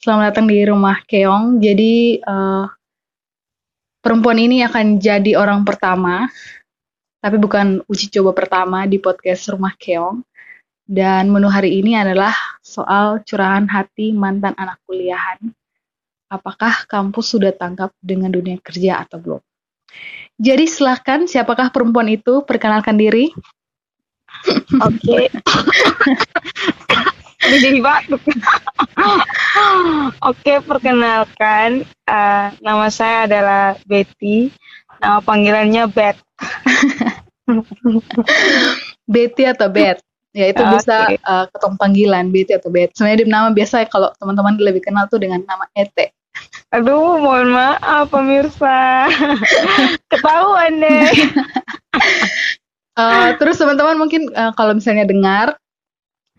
Selamat datang di rumah Keong. Jadi uh, perempuan ini akan jadi orang pertama, tapi bukan uji coba pertama di podcast Rumah Keong. Dan menu hari ini adalah soal curahan hati mantan anak kuliahan. Apakah kampus sudah tangkap dengan dunia kerja atau belum? Jadi silahkan siapakah perempuan itu? Perkenalkan diri. Oke. Jadi batuk. Oke, perkenalkan. Uh, nama saya adalah Betty. Nama panggilannya Bet. Betty atau Bet? Ya itu okay. bisa uh, ketemu panggilan Betty atau Bet. Sebenarnya nama biasa kalau teman-teman lebih kenal tuh dengan nama Ete. Aduh, mohon maaf pemirsa. Ketahuan deh. uh, terus teman-teman mungkin uh, kalau misalnya dengar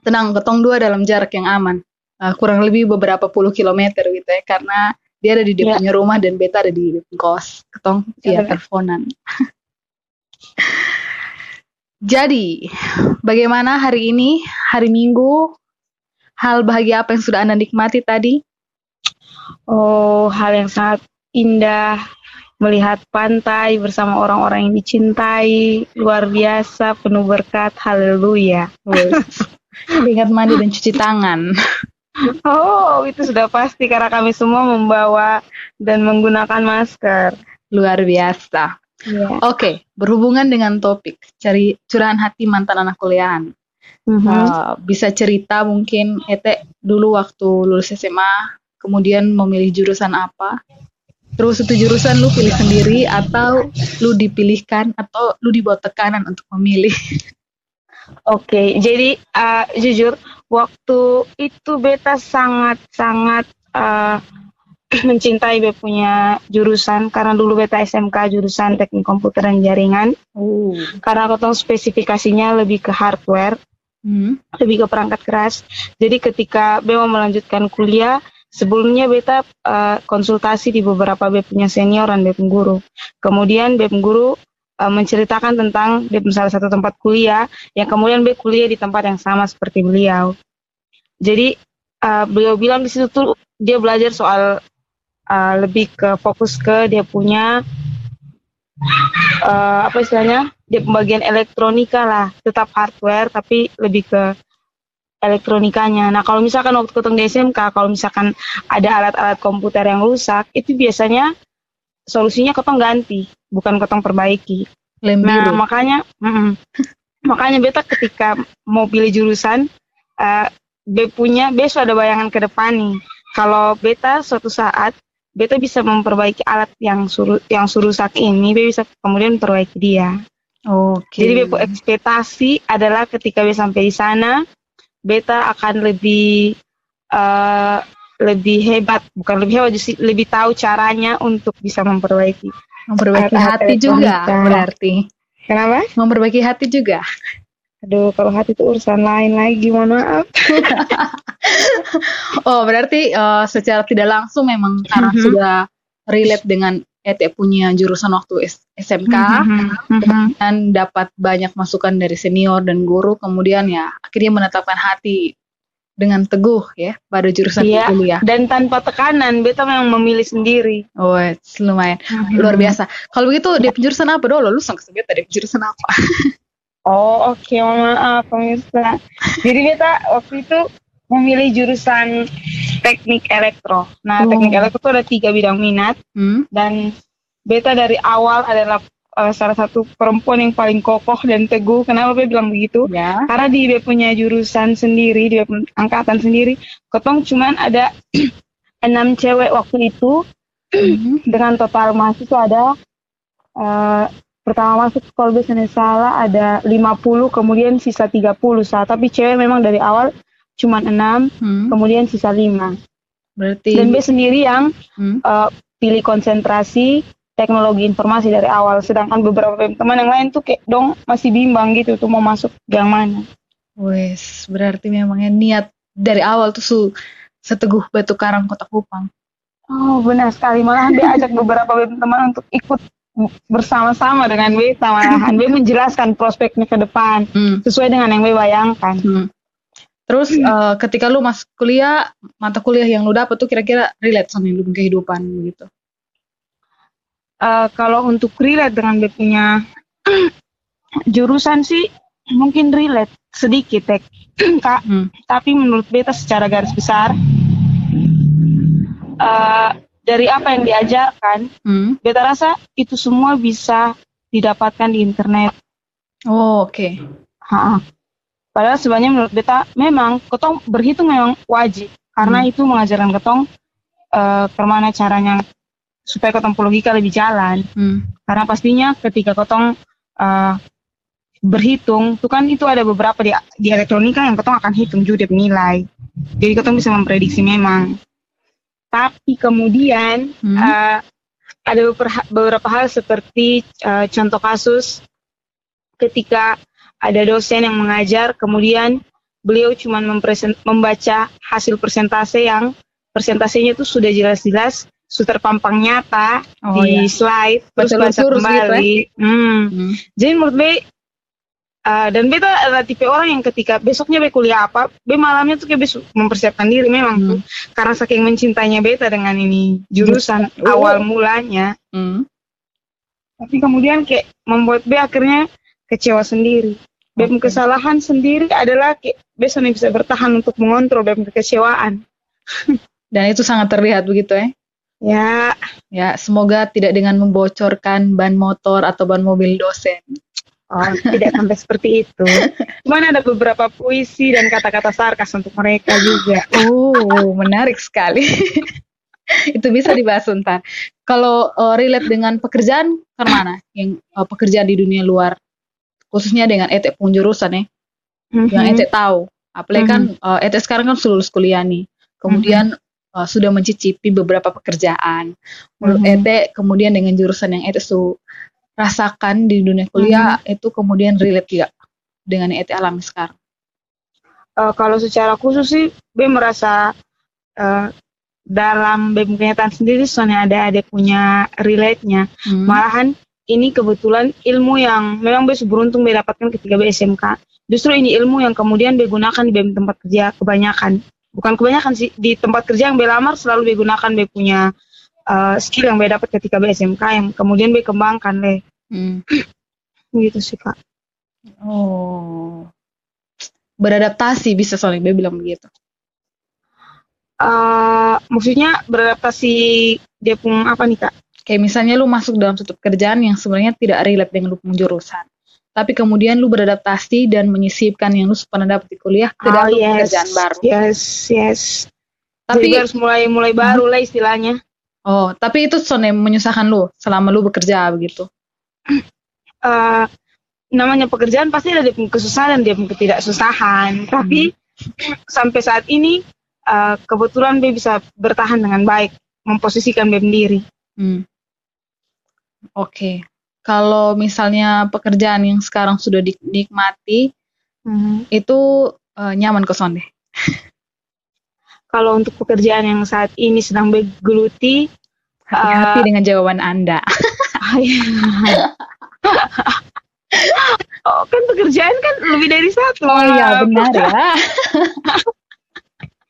tenang ketong dua dalam jarak yang aman. Uh, kurang lebih beberapa puluh kilometer gitu ya karena dia ada di dia yeah. punya rumah dan beta ada di kos. Ketong yeah. teleponan. Jadi bagaimana hari ini? Hari minggu? Hal bahagia apa yang sudah anda nikmati tadi? Oh hal yang sangat indah. Melihat pantai bersama orang-orang yang dicintai. Luar biasa penuh berkat. Haleluya Ingat mandi dan cuci tangan. Oh, itu sudah pasti karena kami semua membawa dan menggunakan masker. Luar biasa. Yeah. Oke, okay, berhubungan dengan topik cari curahan hati mantan anak kuliahan. Mm-hmm. Uh, bisa cerita mungkin Ete dulu waktu lulus SMA, kemudian memilih jurusan apa? Terus itu jurusan lu pilih sendiri atau lu dipilihkan atau lu dibawa tekanan untuk memilih? Oke, okay, jadi uh, jujur waktu itu beta sangat-sangat uh, mencintai beta punya jurusan karena dulu beta SMK jurusan teknik komputer dan jaringan. Uh. Karena tahu spesifikasinya lebih ke hardware, hmm. lebih ke perangkat keras. Jadi ketika beta mau melanjutkan kuliah, sebelumnya beta uh, konsultasi di beberapa beta punya senior dan beta guru. Kemudian beta guru uh, menceritakan tentang di salah satu tempat kuliah yang kemudian beliau kuliah di tempat yang sama seperti beliau. Jadi uh, beliau bilang di situ tuh dia belajar soal uh, lebih ke fokus ke dia punya uh, apa istilahnya dia pembagian elektronika lah tetap hardware tapi lebih ke elektronikanya. Nah kalau misalkan waktu ketemu di SMK kalau misalkan ada alat-alat komputer yang rusak itu biasanya solusinya ketong ganti bukan ketong perbaiki. Lem nah makanya mm, makanya beta ketika mau pilih jurusan uh, be punya besok ada bayangan ke depan nih. Kalau beta suatu saat beta bisa memperbaiki alat yang suruh yang surusak ini beta bisa kemudian memperbaiki dia. Okay. Jadi beta ekspektasi adalah ketika beta sampai di sana, beta akan lebih uh, lebih hebat, bukan lebih hebat, justru lebih tahu caranya untuk bisa memperbaiki. Memperbaiki hati juga berarti. Kenapa? Memperbaiki hati juga. Aduh, kalau hati itu urusan lain lagi, mohon maaf. oh, berarti uh, secara tidak langsung memang karena mm -hmm. sudah relate dengan ET punya jurusan waktu SMK mm -hmm. dan dapat banyak masukan dari senior dan guru, kemudian ya akhirnya menetapkan hati dengan teguh ya pada jurusan iya, kuliah. Dan tanpa tekanan, beta memang memilih sendiri. Oh, lumayan hmm. luar biasa. Kalau begitu dia jurusan apa dulu? Lu sang beta dia jurusan apa? oh, oke, okay, maaf pemirsa. Jadi beta waktu itu memilih jurusan teknik elektro. Nah, oh. teknik elektro itu ada tiga bidang minat hmm? dan beta dari awal adalah uh, salah satu perempuan yang paling kokoh dan teguh. Kenapa dia bilang begitu? Ya. Karena di dia punya jurusan sendiri, dia angkatan sendiri. Ketong cuman ada enam cewek waktu itu mm-hmm. dengan total mahasiswa ada uh, pertama masuk sekolah biasanya salah ada 50 kemudian sisa 30 salah tapi cewek memang dari awal cuma enam hmm. kemudian sisa lima berarti dan dia sendiri yang hmm. uh, pilih konsentrasi teknologi informasi dari awal. Sedangkan beberapa teman yang lain tuh kayak dong masih bimbang gitu tuh mau masuk yang mana. Wes berarti memangnya niat dari awal tuh su seteguh batu karang kota Kupang oh benar sekali. Malah dia ajak beberapa teman untuk ikut bersama-sama dengan sama malahan B menjelaskan prospeknya ke depan hmm. sesuai dengan yang B bayangkan. Hmm. Terus uh, ketika lu masuk kuliah, mata kuliah yang lu dapet tuh kira-kira relate sama lu kehidupan gitu? Uh, kalau untuk relate dengan dia punya jurusan sih mungkin relate sedikit ya kak. Hmm. Tapi menurut beta secara garis besar uh, dari apa yang diajarkan, hmm. beta rasa itu semua bisa didapatkan di internet. Oh oke. Okay. Padahal sebenarnya menurut beta memang ketong berhitung memang wajib karena hmm. itu mengajarkan ketong uh, ke mana caranya supaya ketong logika lebih jalan. Hmm. Karena pastinya ketika ketong uh, berhitung, itu kan itu ada beberapa di, di elektronika yang ketong akan hitung juga nilai. Jadi ketong bisa memprediksi memang. Tapi kemudian hmm. uh, ada beberapa, beberapa hal seperti uh, contoh kasus ketika ada dosen yang mengajar, kemudian beliau cuma membaca hasil persentase yang persentasenya itu sudah jelas-jelas sudah terpampang nyata oh, di iya. slide terus baca kembali. Gitu, ya? hmm. Hmm. Jadi menurut B uh, dan beta adalah tipe orang yang ketika besoknya be kuliah apa, be malamnya tuh kayak besok mempersiapkan diri memang hmm. tuh karena saking mencintainya beta dengan ini jurusan oh. awal mulanya. Hmm. Tapi kemudian kayak membuat B akhirnya kecewa sendiri. Bem okay. kesalahan sendiri adalah biasanya bisa bertahan untuk mengontrol bem kekecewaan. Dan itu sangat terlihat begitu ya? Ya. Ya, semoga tidak dengan membocorkan ban motor atau ban mobil dosen. Oh, tidak sampai seperti itu. Cuman ada beberapa puisi dan kata-kata sarkas untuk mereka juga. Oh, menarik sekali. itu bisa dibahas ntar. Kalau uh, relate dengan pekerjaan, ke mana? Yang uh, pekerjaan di dunia luar khususnya dengan etek penjurusan ya mm-hmm. yang etek tahu apalagi kan mm-hmm. uh, etek sekarang kan lulus kuliah nih kemudian mm-hmm. Uh, sudah mencicipi beberapa pekerjaan menurut mm-hmm. etek kemudian dengan jurusan yang etek su rasakan di dunia kuliah mm-hmm. itu kemudian relate tidak dengan yang etek alami sekarang uh, kalau secara khusus sih B merasa uh, dalam B kenyataan sendiri soalnya ada ada punya relate-nya hmm. malahan ini kebetulan ilmu yang memang bes beruntung be dapatkan ketika be SMK. Justru ini ilmu yang kemudian be gunakan di tempat kerja kebanyakan. Bukan kebanyakan sih di tempat kerja yang be lamar selalu be gunakan be punya uh, skill yang be dapat ketika be SMK yang kemudian be kembangkan le. Hmm. gitu sih kak. Oh, beradaptasi bisa soalnya be bilang begitu. Uh, maksudnya beradaptasi dia pun apa nih kak? Kayak misalnya lu masuk dalam satu pekerjaan yang sebenarnya tidak relate dengan lu jurusan. Tapi kemudian lu beradaptasi dan menyisipkan yang lu pernah dapat di kuliah ke dalam oh, yes. pekerjaan baru. Yes, yes. Tapi Jadi harus mulai mulai baru lah istilahnya. Oh, tapi itu soalnya menyusahkan lu selama lu bekerja begitu. Uh, namanya pekerjaan pasti ada kesusahan dan dia ketidaksusahan. Tapi hmm. sampai saat ini uh, kebetulan B bisa bertahan dengan baik, memposisikan B sendiri. Hmm. Oke. Kalau misalnya pekerjaan yang sekarang sudah dinikmati, hmm. itu uh, nyaman kosong deh. Kalau untuk pekerjaan yang saat ini sedang bergeluti, hati-hati uh, dengan jawaban Anda. oh kan pekerjaan kan lebih dari satu. Oh iya benar ya.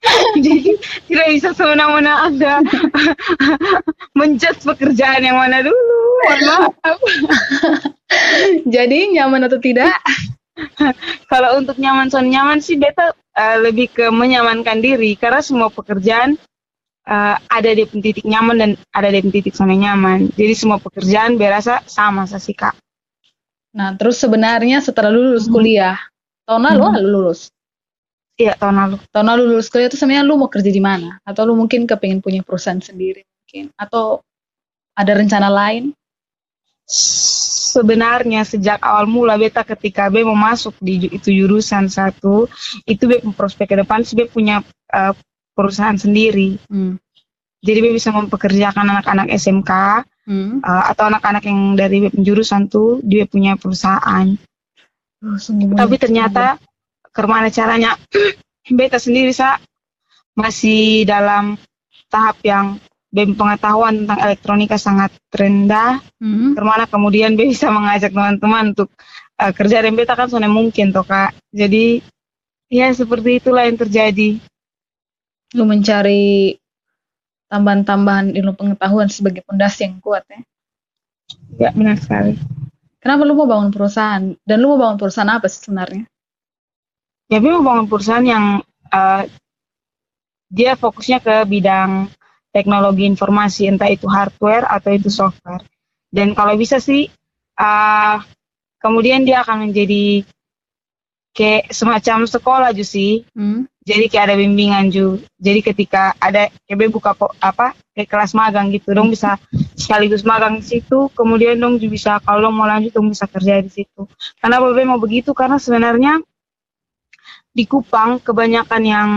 Jadi tidak bisa semena-mena Anda menjudge pekerjaan yang mana dulu. Maaf. Jadi nyaman atau tidak? Kalau untuk nyaman son nyaman sih beta uh, lebih ke menyamankan diri karena semua pekerjaan uh, ada di titik nyaman dan ada di titik sana nyaman. Jadi semua pekerjaan berasa sama sih kak. Nah terus sebenarnya setelah lulus hmm. kuliah tahun lalu hmm. lulus Iya tahun lalu. Tahun lalu lulus kuliah itu sebenarnya lu mau kerja di mana? Atau lu mungkin kepengen punya perusahaan sendiri mungkin? Atau ada rencana lain? Sebenarnya sejak awal mula beta ketika B mau masuk di itu jurusan satu, itu B prospek ke depan sih B punya uh, perusahaan sendiri. Hmm. Jadi B bisa mempekerjakan anak-anak SMK hmm. uh, atau anak-anak yang dari B jurusan tuh dia punya perusahaan. Oh, Tapi ternyata ke mana caranya beta sendiri sa masih dalam tahap yang BEM pengetahuan tentang elektronika sangat rendah mm-hmm. ke mana kemudian bisa mengajak teman-teman untuk uh, kerja dan beta kan soalnya mungkin toh kak jadi Ya, seperti itulah yang terjadi. Lu mencari tambahan-tambahan ilmu pengetahuan sebagai pondasi yang kuat ya? Ya, benar sekali. Kenapa lu mau bangun perusahaan? Dan lu mau bangun perusahaan apa sih sebenarnya? Ya, gue mau bangun perusahaan yang uh, dia fokusnya ke bidang teknologi informasi, entah itu hardware atau itu software. Dan kalau bisa sih, uh, kemudian dia akan menjadi kayak semacam sekolah juga sih. Hmm. Jadi kayak ada bimbingan juga. Jadi ketika ada kayak buka po, apa kayak kelas magang gitu, dong bisa sekaligus magang di situ. Kemudian dong juga bisa kalau mau lanjut dong bisa kerja di situ. Karena Bebe mau begitu karena sebenarnya di Kupang kebanyakan yang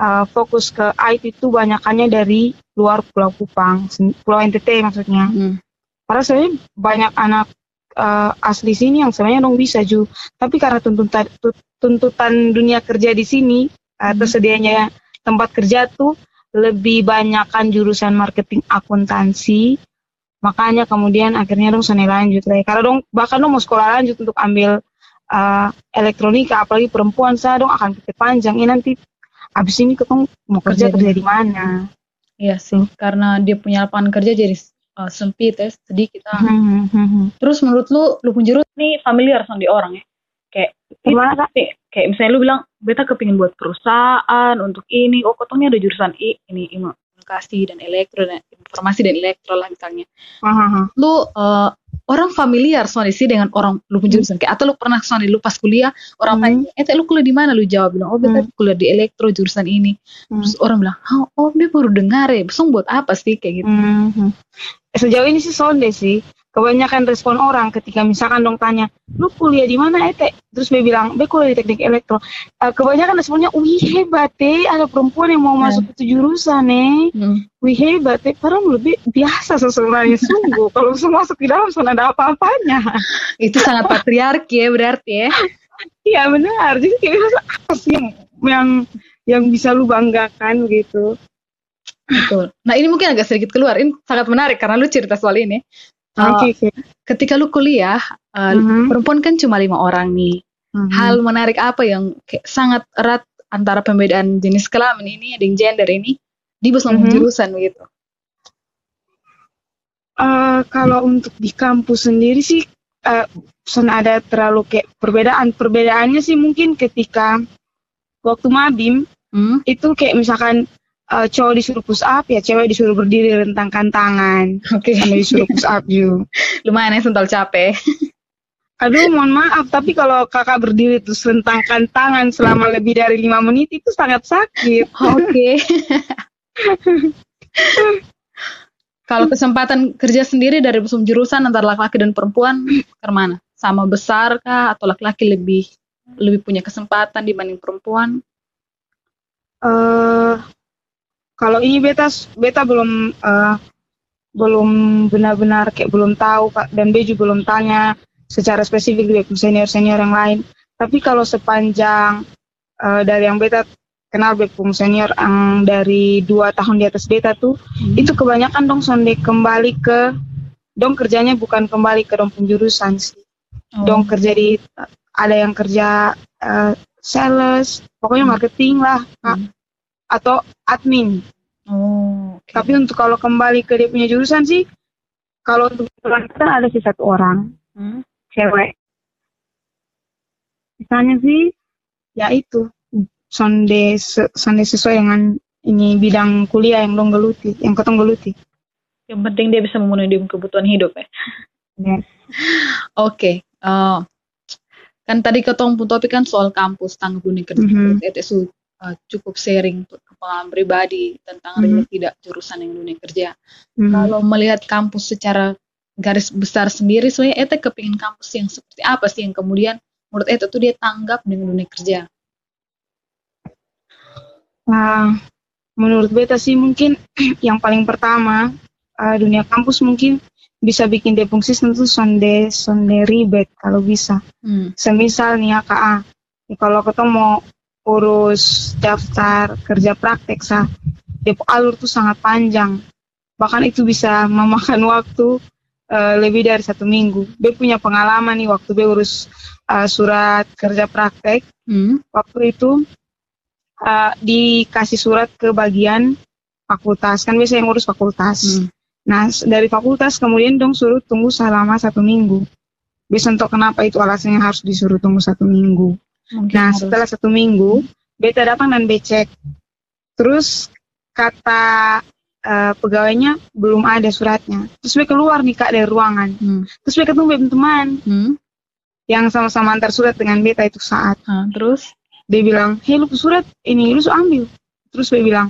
uh, fokus ke IT itu banyakannya dari luar Pulau Kupang, Pulau NTT maksudnya. Hmm. Karena sebenarnya banyak anak uh, asli sini yang sebenarnya dong bisa ju. Tapi karena tuntutan tuntutan dunia kerja di sini uh, tersedianya tempat kerja tuh lebih banyakkan jurusan marketing akuntansi. Makanya kemudian akhirnya dong sana lanjut lagi karena dong bahkan dong mau sekolah lanjut untuk ambil uh, elektronika apalagi perempuan saya dong akan pikir panjang. Ini nanti abis ini ketemu mau kerja kerja di mana iya sih karena dia punya lapangan kerja jadi uh, sempit ya sedikit ah. Hmm, hmm, hmm, Terus menurut lu lu pun jurus nih familiar sama di orang ya? Kayak gimana nih? Kayak misalnya lu bilang beta kepingin buat perusahaan untuk ini, oh kotongnya ada jurusan I, ini komunikasi dan elektro dan informasi dan elektro lah misalnya. Uh-huh. Lu uh, orang familiar soalnya sih dengan orang lu pun jurusan kayak atau lu pernah soalnya lu pas kuliah orang hmm. tanya eh lu kuliah di mana? Lu jawab bilang oh beta hmm. kuliah di elektro jurusan ini. Hmm. terus orang bilang oh, oh dia baru dengar ya besok buat apa sih? Kayak gitu. Hmm sejauh ini sih sonde sih kebanyakan respon orang ketika misalkan dong tanya lu kuliah di mana ete terus dia bilang be kuliah di teknik elektro uh, kebanyakan responnya wih hebat deh ada perempuan yang mau hmm. masuk itu jurusan nih hmm. wih hebat deh padahal lebih biasa sebenarnya sungguh kalau semua masuk di dalam sana ada apa-apanya itu sangat patriarki ya berarti ya iya benar jadi kayak apa sih yang yang bisa lu banggakan gitu Betul. Nah ini mungkin agak sedikit keluar. Ini sangat menarik karena lu cerita soal ini. Uh, okay, okay. Ketika lu kuliah, uh, mm-hmm. perempuan kan cuma lima orang nih. Mm-hmm. Hal menarik apa yang kayak sangat erat antara pembedaan jenis kelamin ini, dengan gender ini di bus mm-hmm. jurusan begitu? Uh, kalau untuk di kampus sendiri sih, uh, ada terlalu kayak perbedaan. Perbedaannya sih mungkin ketika waktu mabim mm. itu kayak misalkan uh, cowok disuruh push up ya cewek disuruh berdiri rentangkan tangan. Oke. Okay. sama disuruh push up juga lumayan ya sental capek. Aduh mohon maaf tapi kalau kakak berdiri terus rentangkan tangan selama lebih dari lima menit itu sangat sakit. Oke. Okay. kalau kesempatan kerja sendiri dari jurusan antara laki-laki dan perempuan ke mana? Sama besar kah? Atau laki-laki lebih lebih punya kesempatan dibanding perempuan? Uh, kalau ini beta beta belum uh, belum benar-benar kayak belum tahu kak dan Beju belum tanya secara spesifik dari senior senior yang lain tapi kalau sepanjang uh, dari yang beta kenal bepung senior yang dari dua tahun di atas beta tuh hmm. itu kebanyakan dong sonde kembali ke dong kerjanya bukan kembali ke dong penjurusan sih oh. dong kerja di ada yang kerja uh, sales pokoknya hmm. marketing lah kak hmm atau admin. Oh, okay. Tapi untuk kalau kembali ke dia punya jurusan sih, kalau untuk kita ada sih satu orang, hmm? cewek. Misalnya sih, ya itu, sonde, sonde sesuai dengan ini bidang kuliah yang dong geluti, yang ketong geluti. Yang penting dia bisa memenuhi kebutuhan hidup ya. Yes. Oke, okay. uh, kan tadi ketong pun topik kan soal kampus tanggung dunia kerja. Mm -hmm uh, cukup sharing pengalaman pribadi tentang mm -hmm. tidak jurusan yang dunia kerja. Mm -hmm. Kalau melihat kampus secara garis besar sendiri, sebenarnya Ete kepingin kampus yang seperti apa sih yang kemudian menurut Ete tuh dia tanggap dengan dunia kerja? Nah, menurut Beta sih mungkin yang paling pertama uh, dunia kampus mungkin bisa bikin dia fungsi tentu sonde sonde ribet kalau bisa. Hmm. Semisal nih ya kak, ya, kalau ketemu mau urus daftar kerja praktek sah depo alur tuh sangat panjang bahkan itu bisa memakan waktu uh, lebih dari satu minggu. Be punya pengalaman nih waktu be urus uh, surat kerja praktek hmm. waktu itu uh, dikasih surat ke bagian fakultas kan biasanya yang ngurus fakultas. Hmm. Nah dari fakultas kemudian dong suruh tunggu selama satu minggu. Bisa untuk kenapa itu alasannya harus disuruh tunggu satu minggu. Mungkin nah harus. setelah satu minggu beta datang dan becek. Terus kata uh, pegawainya belum ada suratnya. Terus dia keluar nih kak dari ruangan. Hmm. Terus dia ketemu teman hmm. yang sama-sama antar surat dengan beta itu saat. Hmm, terus dia bilang, hei lu surat ini lu ambil. Terus dia bilang,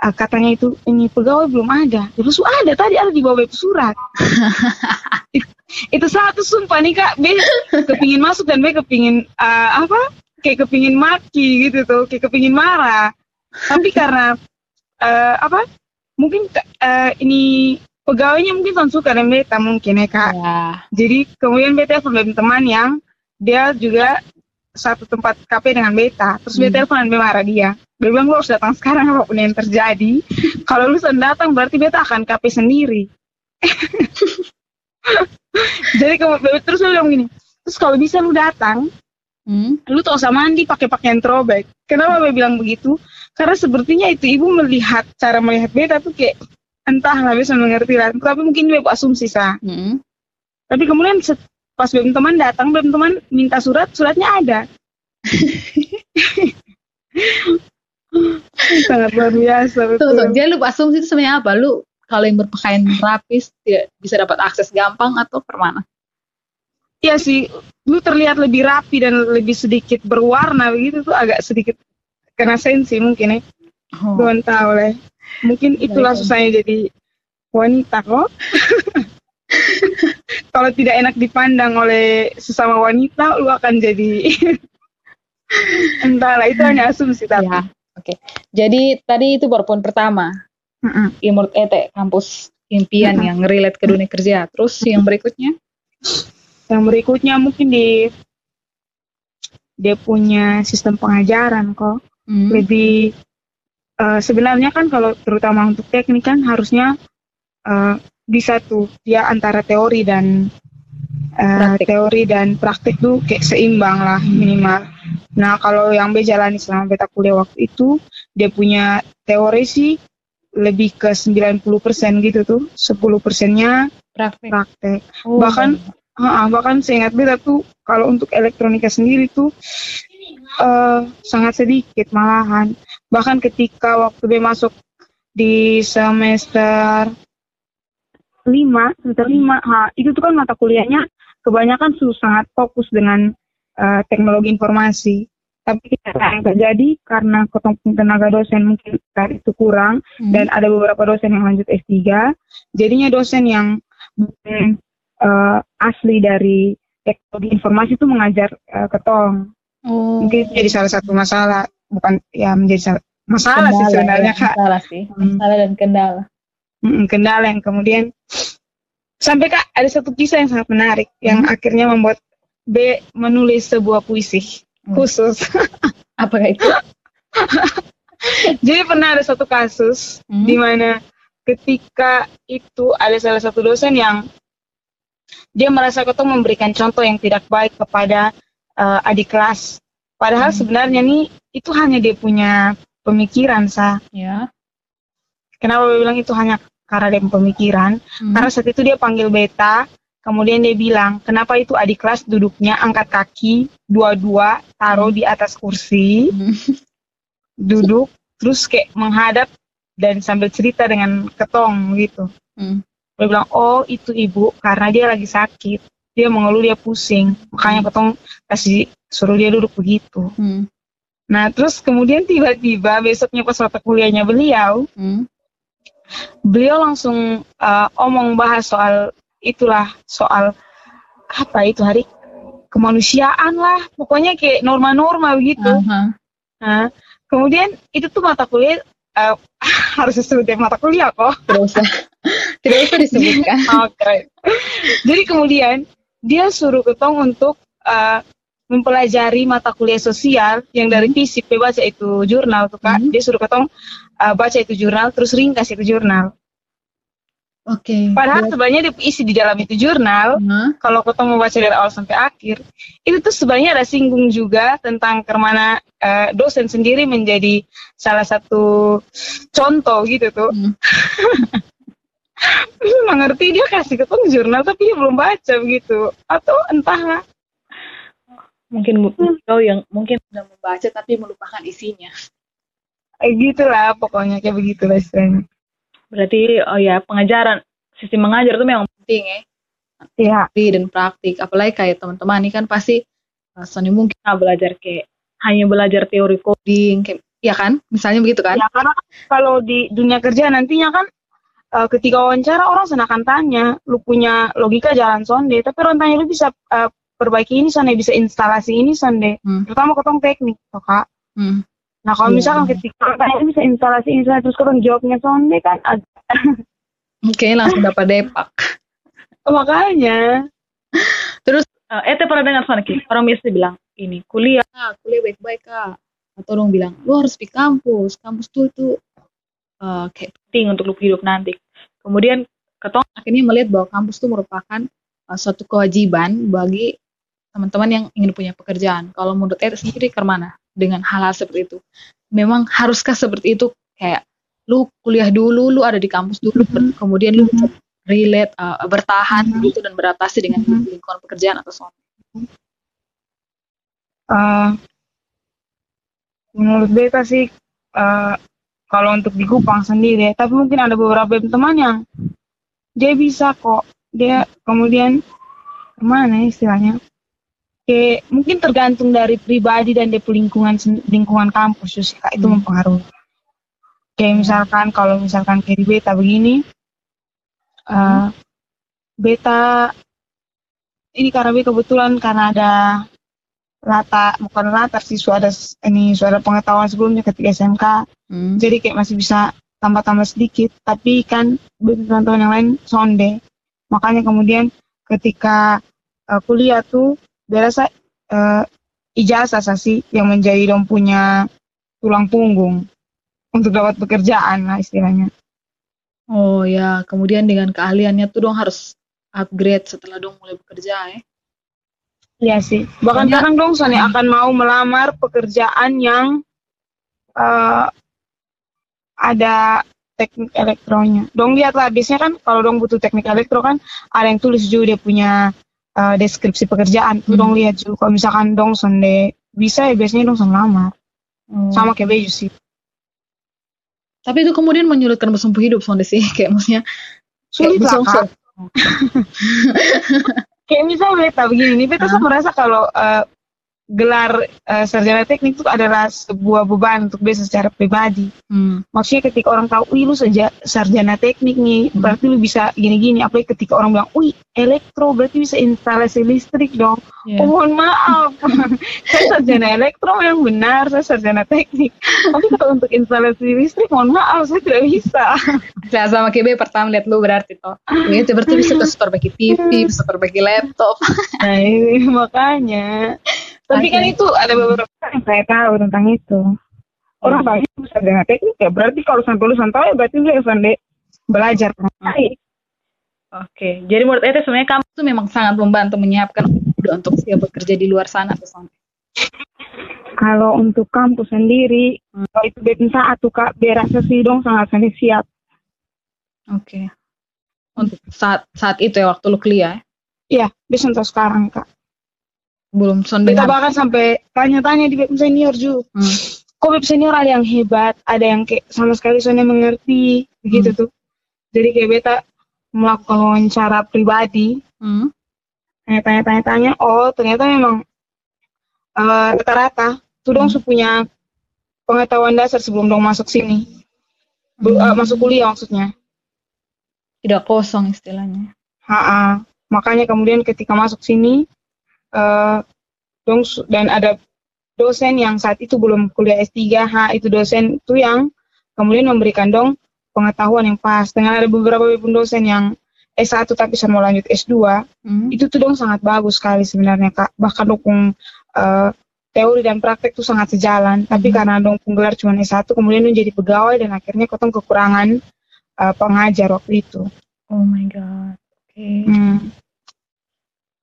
uh, katanya itu ini pegawai belum ada. Terus ada tadi ada di bawah surat. itu, itu satu sumpah nih kak, be kepingin masuk dan be kepingin uh, apa? Kayak kepingin mati gitu tuh, kayak kepingin marah. Tapi karena uh, apa? mungkin uh, ini pegawainya mungkin tahun suka dan beta mungkin ya kak. Ya. Jadi kemudian beta telepon teman yang dia juga satu tempat kafe dengan beta. Terus hmm. beta telepon dan marah dia. Dia bilang lu harus datang sekarang apa pun yang terjadi. Kalau lu sudah datang berarti beta akan kafe sendiri. Jadi kemudian terus dia bilang gini. Terus kalau bisa lu datang, hmm? lu tau usah mandi pakai pakaian throwback. Kenapa hmm. bilang begitu? Karena sepertinya itu ibu melihat cara melihat beta tuh kayak entah nggak bisa mengerti lah. Tapi mungkin juga asumsi sah. Hmm. Tapi kemudian pas BEM teman datang, BEM teman minta surat, suratnya ada. Sangat luar biasa. Betul. Tuh, tuh. Jadi lu asumsi itu sebenarnya apa? Lu kalau yang berpakaian rapis tidak bisa dapat akses gampang atau permana? Iya sih, lu terlihat lebih rapi dan lebih sedikit berwarna begitu tuh agak sedikit kena sensi mungkin ya. Oh. Belum tahu lah. Mungkin itulah Baik. susahnya jadi wanita kok. Kalau tidak enak dipandang oleh sesama wanita, lu akan jadi entahlah itu hanya asumsi tapi. Ya, Oke. Okay. Jadi tadi itu baru poin pertama. Mm -mm. Kampus impian mm -mm. yang relate ke dunia kerja. Terus yang berikutnya? Yang berikutnya mungkin di dia punya sistem pengajaran kok hmm. lebih uh, sebenarnya kan kalau terutama untuk teknik kan harusnya uh, bisa tuh dia antara teori dan uh, teori dan praktik tuh kayak seimbang lah minimal. Nah kalau yang B jalani selama beta kuliah waktu itu dia punya teori sih lebih ke 90% gitu tuh, 10 persennya praktek. praktek. Oh. Bahkan uh, bahkan seingat beta tuh kalau untuk elektronika sendiri tuh uh, sangat sedikit malahan. Bahkan ketika waktu dia masuk di semester lima, semester lima, ha, itu tuh kan mata kuliahnya kebanyakan sudah sangat fokus dengan uh, teknologi informasi. Tapi yang terjadi karena tenaga dosen mungkin itu kurang hmm. dan ada beberapa dosen yang lanjut S3, jadinya dosen yang uh, asli dari teknologi informasi itu mengajar uh, ketong Oh. Mungkin jadi salah satu masalah, bukan ya menjadi masalah kendala, sih sebenarnya ya, kak. Masalah sih, hmm. masalah dan kendala. Hmm, kendala yang kemudian sampai kak ada satu kisah yang sangat menarik hmm. yang akhirnya membuat B menulis sebuah puisi hmm. khusus. Apakah itu? Jadi pernah ada satu kasus hmm. di mana ketika itu ada salah satu dosen yang dia merasa ketemu memberikan contoh yang tidak baik kepada uh, adik kelas. Padahal hmm. sebenarnya nih itu hanya dia punya pemikiran sah. Ya. Kenapa dia bilang itu hanya karena dia pemikiran? Hmm. Karena saat itu dia panggil beta, kemudian dia bilang, kenapa itu adik kelas duduknya angkat kaki dua-dua taruh hmm. di atas kursi, hmm. duduk terus kayak menghadap dan sambil cerita dengan ketong gitu. Hmm. Dia bilang, oh itu ibu karena dia lagi sakit dia mengeluh dia pusing makanya ketong kasih suruh dia duduk begitu hmm. nah terus kemudian tiba-tiba besoknya pas mata kuliahnya beliau hmm. Beliau langsung uh, omong bahas soal itulah soal apa itu hari kemanusiaan lah pokoknya kayak norma-norma begitu uh -huh. nah kemudian itu tuh mata kuliah uh, harus disebut mata kuliah kok tidak usah tidak usah disebutkan oke okay. jadi kemudian dia suruh ketong untuk uh, mempelajari mata kuliah sosial yang dari hmm. fisik baca itu jurnal tuh kak hmm. dia suruh ketong uh, baca itu jurnal terus ringkas itu jurnal Oke. Okay. Padahal sebenarnya isi di dalam itu jurnal, hmm. kalau kita mau baca dari awal sampai akhir, itu tuh sebenarnya ada singgung juga tentang ke mana uh, dosen sendiri menjadi salah satu contoh gitu tuh. Hmm. ngerti dia kasih ketemu jurnal tapi dia belum baca begitu atau entahlah mungkin kau yang mungkin sudah membaca tapi melupakan isinya eh, gitulah pokoknya kayak begitulah istilahnya Berarti oh ya pengajaran sistem mengajar itu memang penting ya. Iya. Dan praktik. Apalagi kayak teman-teman ini kan pasti uh, Sony mungkin belajar kayak hanya belajar teori coding kayak ya kan misalnya begitu kan ya karena kalau di dunia kerja nantinya kan uh, ketika wawancara orang senakan tanya lu punya logika jalan sonde tapi orang tanya lu bisa uh, perbaiki ini sonde bisa instalasi ini sonde hmm. terutama kotong teknik toh kak hmm. Nah kalau yeah. misalkan ketika kalian bisa instalasi ini terus kalau jawabnya sonde kan agak Oke langsung dapat depak. Makanya. Terus uh, Ete pernah dengar sana ki orang biasa bilang ini kuliah, ah, kuliah baik-baik kak. Atau orang bilang lu harus di kampus, kampus tuh itu uh, kayak penting untuk lu hidup nanti. Kemudian ketong akhirnya melihat bahwa kampus itu merupakan uh, suatu kewajiban bagi teman-teman yang ingin punya pekerjaan. Kalau menurut Ete sendiri ke mana? Dengan hal-hal seperti itu. Memang haruskah seperti itu kayak lu kuliah dulu, lu ada di kampus dulu, mm-hmm. kemudian lu mm-hmm. relate, uh, bertahan mm-hmm. gitu dan beradaptasi dengan mm-hmm. lingkungan pekerjaan atau soal. Uh, menurut beta sih uh, kalau untuk di Kupang sendiri, tapi mungkin ada beberapa teman yang dia bisa kok, dia kemudian ke mana istilahnya kayak mungkin tergantung dari pribadi dan dari lingkungan lingkungan kampus justru itu hmm. mempengaruhi. Kayak misalkan kalau misalkan kayak beta begini uh, beta ini karena beta kebetulan karena ada lata bukan latar sih sudah ada ini sudah pengetahuan sebelumnya ketika SMK hmm. jadi kayak masih bisa tambah-tambah sedikit tapi kan teman-teman yang lain sonde. Makanya kemudian ketika uh, kuliah tuh berasa uh, ijazah sih yang menjadi dong punya tulang punggung untuk dapat pekerjaan lah istilahnya. Oh ya, kemudian dengan keahliannya tuh dong harus upgrade setelah dong mulai bekerja ya. Iya sih. Bahkan kadang dong Sony akan mau melamar pekerjaan yang uh, ada teknik elektronya. Dong lihatlah biasanya kan kalau dong butuh teknik elektro kan ada yang tulis juga dia punya uh, deskripsi pekerjaan hmm. dong lihat juga kalau misalkan dong sonde bisa ya biasanya dong son lama hmm. sama kayak baju sih tapi itu kemudian menyulitkan bersumpu hidup sonde sih kayak maksudnya sulit lah kak kayak misalnya beta begini nih beta uh. merasa kalau uh, gelar uh, sarjana teknik itu adalah sebuah beban untuk biasa secara pribadi. Hmm. Maksudnya ketika orang tahu, wih lu saja sarjana teknik nih, hmm. berarti lu bisa gini-gini. Apalagi ketika orang bilang, wih elektro berarti bisa instalasi listrik dong. Yeah. Oh mohon maaf, saya sarjana elektro yang benar, saya sarjana teknik. Tapi kalau untuk instalasi listrik, mohon maaf, saya tidak bisa. Saya sama KB pertama lihat lu berarti toh. Itu berarti bisa perbaiki TV, bisa perbaiki laptop. nah ini makanya. Tapi kan itu ada beberapa yang saya tahu tentang itu. Orang hmm. banyak bisa dengan teknik ya. Berarti kalau sampai lulusan tahu ya berarti lu yang belajar hmm. Oke, jadi menurut Ete sebenarnya kamu tuh memang sangat membantu menyiapkan untuk siap bekerja di luar sana atau sampai. Kalau untuk kampus sendiri, hmm. kalau itu beda saat tuh kak, berasa sih dong sangat sangat siap. Oke. Untuk saat saat itu ya waktu lu kuliah? Iya, bisa untuk sekarang kak belum sonding kita bahkan sampai tanya-tanya di web senior juga hmm. kok web senior ada yang hebat ada yang kayak sama sekali soalnya mengerti begitu hmm. tuh jadi kayak beta melakukan wawancara pribadi hmm. tanya-tanya-tanya oh ternyata memang uh, rata-rata tuh dong hmm. punya pengetahuan dasar sebelum dong masuk sini hmm. uh, masuk kuliah maksudnya tidak kosong istilahnya Ha-ha. makanya kemudian ketika masuk sini uh, dan ada dosen yang saat itu belum kuliah S3 ha itu dosen itu yang kemudian memberikan dong pengetahuan yang pas dengan ada beberapa pun dosen yang S1 tapi saya mau lanjut S2 hmm. itu tuh dong sangat bagus sekali sebenarnya kak bahkan dukung uh, teori dan praktek tuh sangat sejalan hmm. tapi karena dong penggelar cuma S1 kemudian dong jadi pegawai dan akhirnya kotong kekurangan uh, pengajar waktu itu Oh my god. Oke. Okay. Hmm.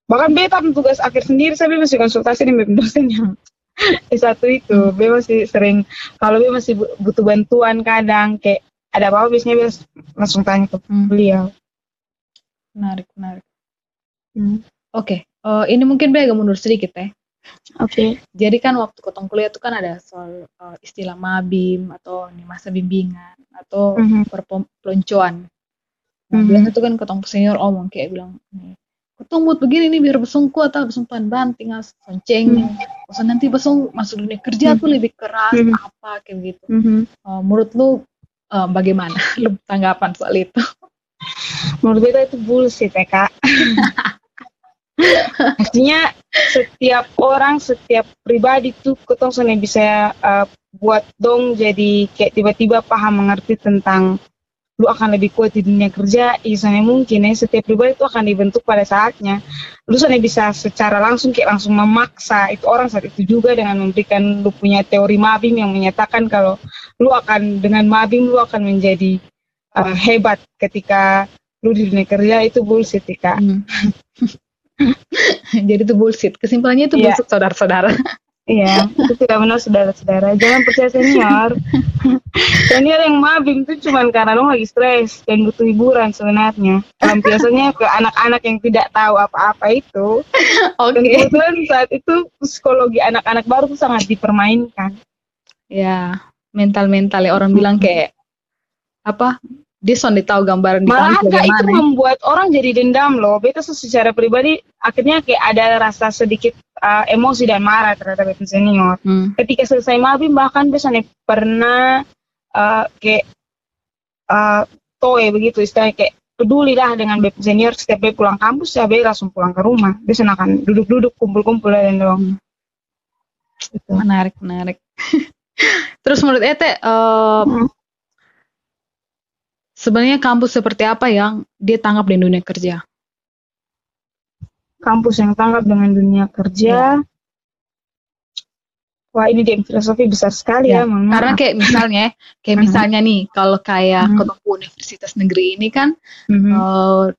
Bahkan beta tugas akhir sendiri saya masih konsultasi dengan dosen yang S1 itu. Be masih sering kalau be masih butuh bantuan kadang kayak ada apa-apa biasanya be langsung tanya ke hmm. beliau. Menarik, menarik. Hmm. Oke, okay. uh, eh, ini mungkin be agak mundur sedikit ya. Oke. Okay. Jadi kan waktu kotong kuliah itu kan ada soal uh, istilah mabim atau nih masa bimbingan atau mm -hmm. perpeloncoan. Nah, mm -hmm. biasanya itu kan ketong senior omong kayak bilang, buat begini nih biar besungku atau besungpan banting as sonceng. Mm -hmm. nanti besung masuk dunia kerja mm -hmm. tuh lebih keras mm -hmm. apa kayak gitu. Mm -hmm. uh, menurut lu uh, bagaimana? lu tanggapan soal itu? Menurut kita itu bullshit ya kak. Artinya setiap orang, setiap pribadi tuh ketong sana bisa uh, buat dong jadi kayak tiba-tiba paham mengerti tentang lu akan lebih kuat di dunia kerja, isanya mungkin ya setiap pribadi itu akan dibentuk pada saatnya. Lu sana bisa secara langsung kayak langsung memaksa itu orang saat itu juga dengan memberikan lu punya teori mabim yang menyatakan kalau lu akan dengan mabim lu akan menjadi uh, hebat ketika lu di dunia kerja itu bullshit ya Hmm. Jadi itu bullshit. Kesimpulannya itu yeah. bullshit saudara-saudara. Iya, itu tidak benar saudara-saudara. Jangan percaya senior. senior yang mabing itu cuma karena lo lagi stres dan butuh hiburan sebenarnya. Dan biasanya ke anak-anak yang tidak tahu apa-apa itu. Oke. Okay. Dan saat itu psikologi anak-anak baru itu sangat dipermainkan. Ya, mental-mental ya orang bilang kayak apa dia sonde tahu gambaran di Malah itu membuat orang jadi dendam loh. Beta secara pribadi akhirnya kayak ada rasa sedikit uh, emosi dan marah terhadap beta senior. Hmm. Ketika selesai mabim bahkan beta pernah uh, kayak uh, toe begitu istilahnya kayak peduli lah dengan beta senior setiap beta pulang kampus ya beta langsung pulang ke rumah. Beta akan duduk-duduk kumpul-kumpul dan dong. Hmm. Gitu. Menarik, menarik. Terus menurut Ete, uh, hmm Sebenarnya kampus seperti apa yang dia tangkap di dunia kerja? Kampus yang tangkap dengan dunia kerja, ya. wah ini dia filosofi besar sekali ya. ya Karena kayak misalnya, kayak misalnya nih, kalau kayak uh universitas negeri ini kan, uh,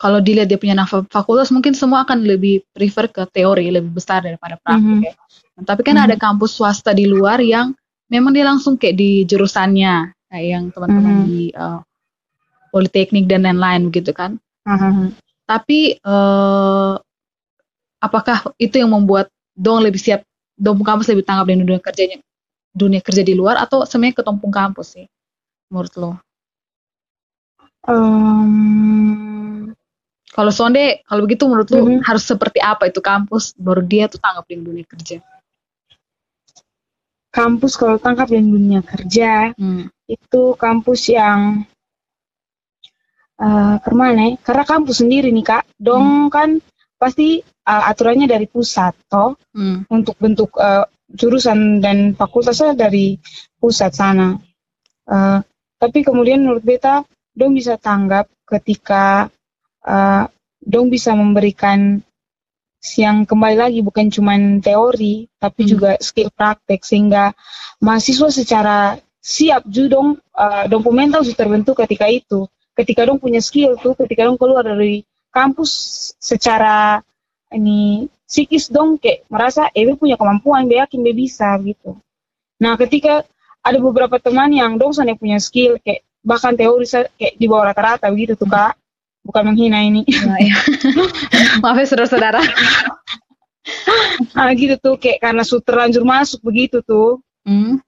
kalau dilihat dia punya fakultas, mungkin semua akan lebih prefer ke teori lebih besar daripada praktik. Ya. Nah, tapi kan ada kampus swasta di luar yang memang dia langsung kayak di jurusannya kayak yang teman-teman hmm. di uh, politeknik dan lain-lain gitu kan. Hmm. Tapi uh, apakah itu yang membuat dong lebih siap dong kampus lebih tanggap di dunia kerjanya dunia kerja di luar atau sebenarnya ketumpung kampus sih menurut lo? Um, kalau sonde kalau begitu menurut lo mm-hmm. harus seperti apa itu kampus baru dia tuh tanggap di dunia kerja? Kampus kalau tangkap di dunia kerja hmm itu kampus yang uh, ke mana ya? Karena kampus sendiri nih kak, dong hmm. kan pasti uh, aturannya dari pusat toh hmm. untuk bentuk uh, jurusan dan fakultasnya dari pusat sana. Uh, tapi kemudian menurut beta, dong bisa tanggap ketika uh, dong bisa memberikan yang kembali lagi bukan cuma teori tapi hmm. juga skill praktek sehingga mahasiswa secara siap juga dong uh, dong mental sudah terbentuk ketika itu. Ketika dong punya skill tuh ketika dong keluar dari kampus secara ini psikis dong kayak merasa eh punya kemampuan dia yakin dia bisa gitu. Nah ketika ada beberapa teman yang dong sana punya skill kayak bahkan teori kayak di bawah rata-rata begitu tuh kak. Bukan menghina ini. Nah, iya. maaf ya saudara-saudara. Ah gitu tuh kayak karena sudah terlanjur masuk begitu tuh. Hmm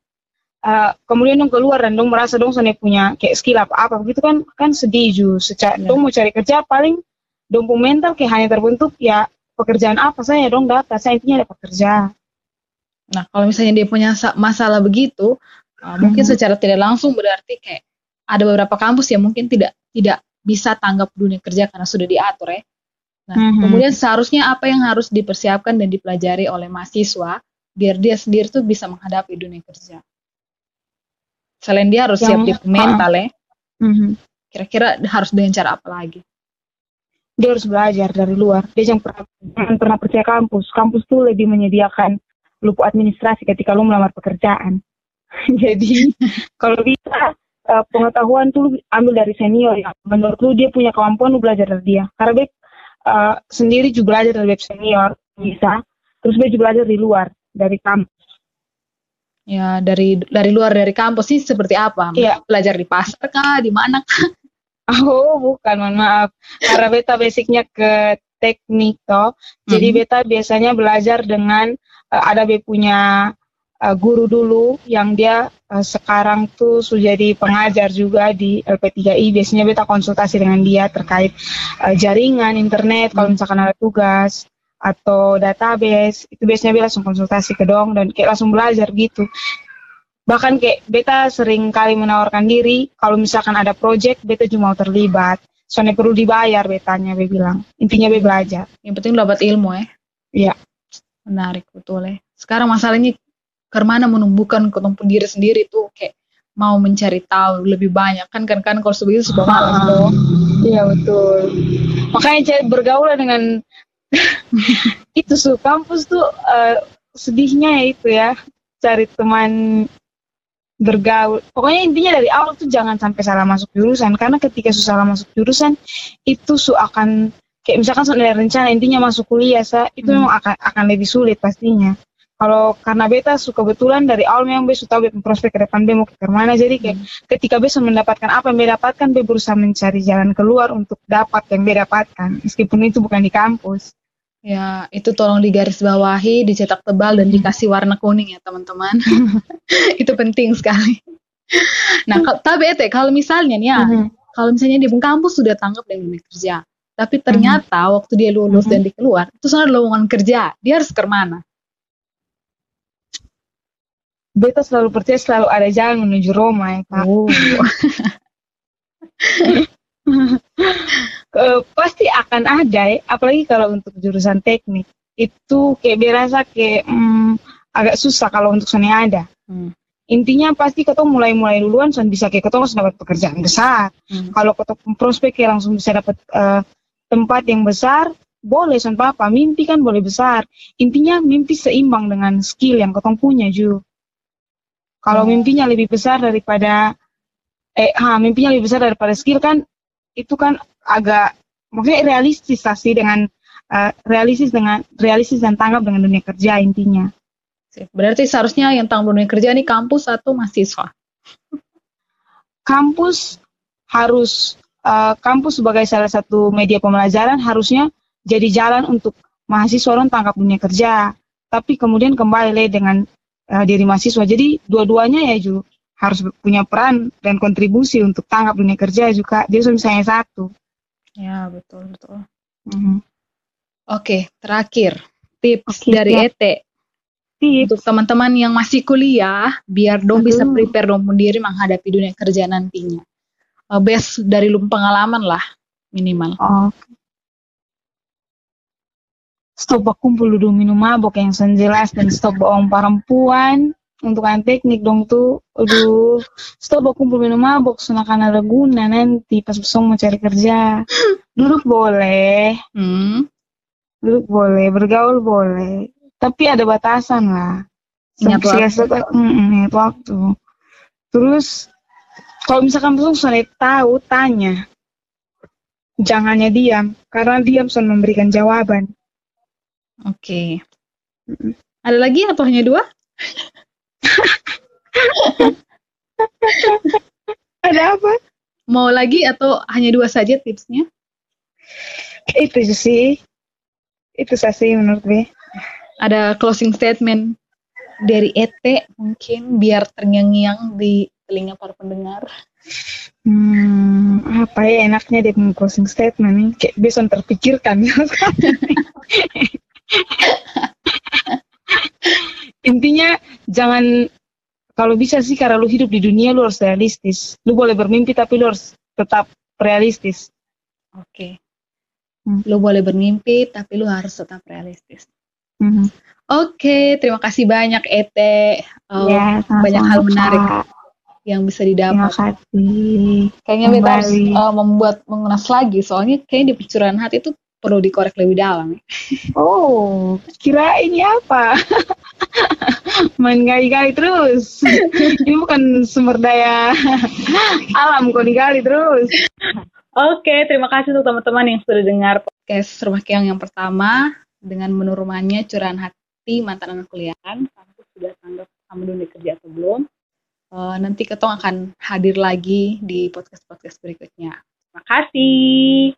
uh, kemudian dong keluar dan dong merasa dong sana punya kayak skill apa apa begitu kan kan sedih ju secara yeah. dong mau cari kerja paling dong pun mental kayak hanya terbentuk ya pekerjaan apa saya dong dapat saya intinya ada pekerja nah kalau misalnya dia punya masalah begitu uh, hmm. mungkin secara tidak langsung berarti kayak ada beberapa kampus yang mungkin tidak tidak bisa tanggap dunia kerja karena sudah diatur ya nah hmm. kemudian seharusnya apa yang harus dipersiapkan dan dipelajari oleh mahasiswa biar dia sendiri tuh bisa menghadapi dunia kerja Selain dia harus yang, siap di mental ya. Mm-hmm. Kira-kira harus dengan cara apa lagi? Dia harus belajar dari luar. Dia jangan pernah, jangan pernah percaya kampus. Kampus tuh lebih menyediakan lupa administrasi ketika lu melamar pekerjaan. Jadi kalau bisa uh, pengetahuan tuh ambil dari senior ya. Menurut lu dia punya kemampuan lu belajar dari dia. Karena Beb uh, sendiri juga belajar dari Beb senior bisa. Terus Beb juga belajar di luar dari kampus. Ya dari dari luar dari kampus sih seperti apa? Iya. Belajar di pasar kah? Di mana kah? Oh bukan, mohon maaf. Karena beta basicnya ke teknik toh. Jadi hmm. beta biasanya belajar dengan uh, ada be punya uh, guru dulu yang dia uh, sekarang tuh sudah jadi pengajar juga di LP3I. Biasanya beta konsultasi dengan dia terkait uh, jaringan internet kalau hmm. misalkan ada tugas atau database itu biasanya beta langsung konsultasi ke dong dan kayak langsung belajar gitu. Bahkan kayak beta sering kali menawarkan diri kalau misalkan ada project beta cuma mau terlibat. Soalnya perlu dibayar betanya be bilang. Intinya be belajar. Yang penting dapat ilmu ya iya. Menarik betul ya sekarang masalahnya ke mana menumbuhkan ketemu diri sendiri tuh kayak mau mencari tahu lebih banyak. Kan kan kan kalau sebegitu malas tuh iya betul. Makanya bergaul dengan itu su kampus tuh uh, sedihnya ya itu ya cari teman bergaul. Pokoknya intinya dari awal tuh jangan sampai salah masuk jurusan karena ketika susah salah masuk jurusan itu su akan kayak misalkan sudah rencana intinya masuk kuliah sa itu hmm. memang akan akan lebih sulit pastinya. Kalau karena beta suka kebetulan dari awal memang beta tahu beta prospek ke depan beta mau ke mana jadi kayak hmm. ketika beta mendapatkan apa yang beta dapatkan beta berusaha mencari jalan keluar untuk dapat yang beta dapatkan meskipun itu bukan di kampus. Ya, itu tolong digarisbawahi, dicetak tebal dan dikasih warna kuning ya teman-teman. itu penting sekali. nah, tapi ete kalau misalnya nih ya, mm-hmm. kalau misalnya di kampus sudah tanggap dengan dunia kerja, tapi ternyata mm-hmm. waktu dia lulus mm-hmm. dan dikeluar, itu sangat lowongan kerja, dia harus ke mana? Beta selalu percaya selalu ada jalan menuju Roma ya kak. Oh. uh, akan ada ya, apalagi kalau untuk jurusan teknik itu kayak berasa kayak hmm, agak susah kalau untuk seni ada. Hmm. Intinya pasti ketemu mulai-mulai duluan so bisa kayak ketemu langsung dapat pekerjaan besar. Hmm. Kalau ketemu prospek kayak langsung bisa dapat uh, tempat yang besar, boleh son papa. Mimpi kan boleh besar. Intinya mimpi seimbang dengan skill yang ketemu punya Ju. Kalau hmm. mimpinya lebih besar daripada eh ha, mimpinya lebih besar daripada skill kan itu kan agak maksudnya realistis sih dengan uh, realistis dengan realistis dan tanggap dengan dunia kerja intinya. Berarti seharusnya yang tanggap dunia kerja ini kampus atau mahasiswa? Kampus harus uh, kampus sebagai salah satu media pembelajaran harusnya jadi jalan untuk mahasiswa orang tangkap dunia kerja. Tapi kemudian kembali dengan uh, diri mahasiswa. Jadi dua-duanya ya Ju harus punya peran dan kontribusi untuk tanggap dunia kerja juga. Jadi misalnya satu. Ya betul betul. Mm-hmm. Oke terakhir tips okay, dari ya. ET tips. untuk teman-teman yang masih kuliah biar dong Aduh. bisa prepare dong sendiri menghadapi dunia kerja nantinya. Uh, best dari lu pengalaman lah minimal. Oh. Stop kumpul dulu minum mabok yang senjelas dan stop bohong perempuan untuk anak teknik dong tuh aduh. Stop aku kumpul minum mabok karena ada guna nanti pas besok mau cari kerja. Duduk boleh. Hmm. duduk boleh bergaul boleh. Tapi ada batasan lah. Ingat waktu. waktu. Terus kalau misalkan besok sudah tahu tanya. Jangannya diam karena diam sudah memberikan jawaban. Oke. Okay. ada lagi atau hanya dua Ada apa? Mau lagi atau hanya dua saja tipsnya? Itu sih. Itu sih menurut gue. Ada closing statement dari ET mungkin biar terngiang-ngiang di telinga para pendengar. Hmm, apa ya enaknya dia closing statement nih? Kayak bisa terpikirkan. Intinya jangan kalau bisa sih karena lu hidup di dunia lu harus realistis. Lu boleh bermimpi tapi lu harus tetap realistis. Oke. Okay. Hmm. Lu boleh bermimpi tapi lu harus tetap realistis. Hmm. Oke, okay, terima kasih banyak Ete. Oh, ya, banyak hal menarik yang bisa didapat. Terima kasih. Kayaknya kita harus uh, membuat mengulas lagi soalnya kayaknya di pencurahan hati itu perlu dikorek lebih dalam. Oh, kira ini apa? Main gali-gali terus. ini bukan sumber daya alam kok digali terus. Oke, terima kasih untuk teman-teman yang sudah dengar podcast Rumah Keong yang pertama dengan menu rumahnya curahan hati mantan anak kuliah. Kamu sudah tanggap kamu dunia kerja atau belum? Uh, nanti Ketong akan hadir lagi di podcast-podcast berikutnya. Terima kasih.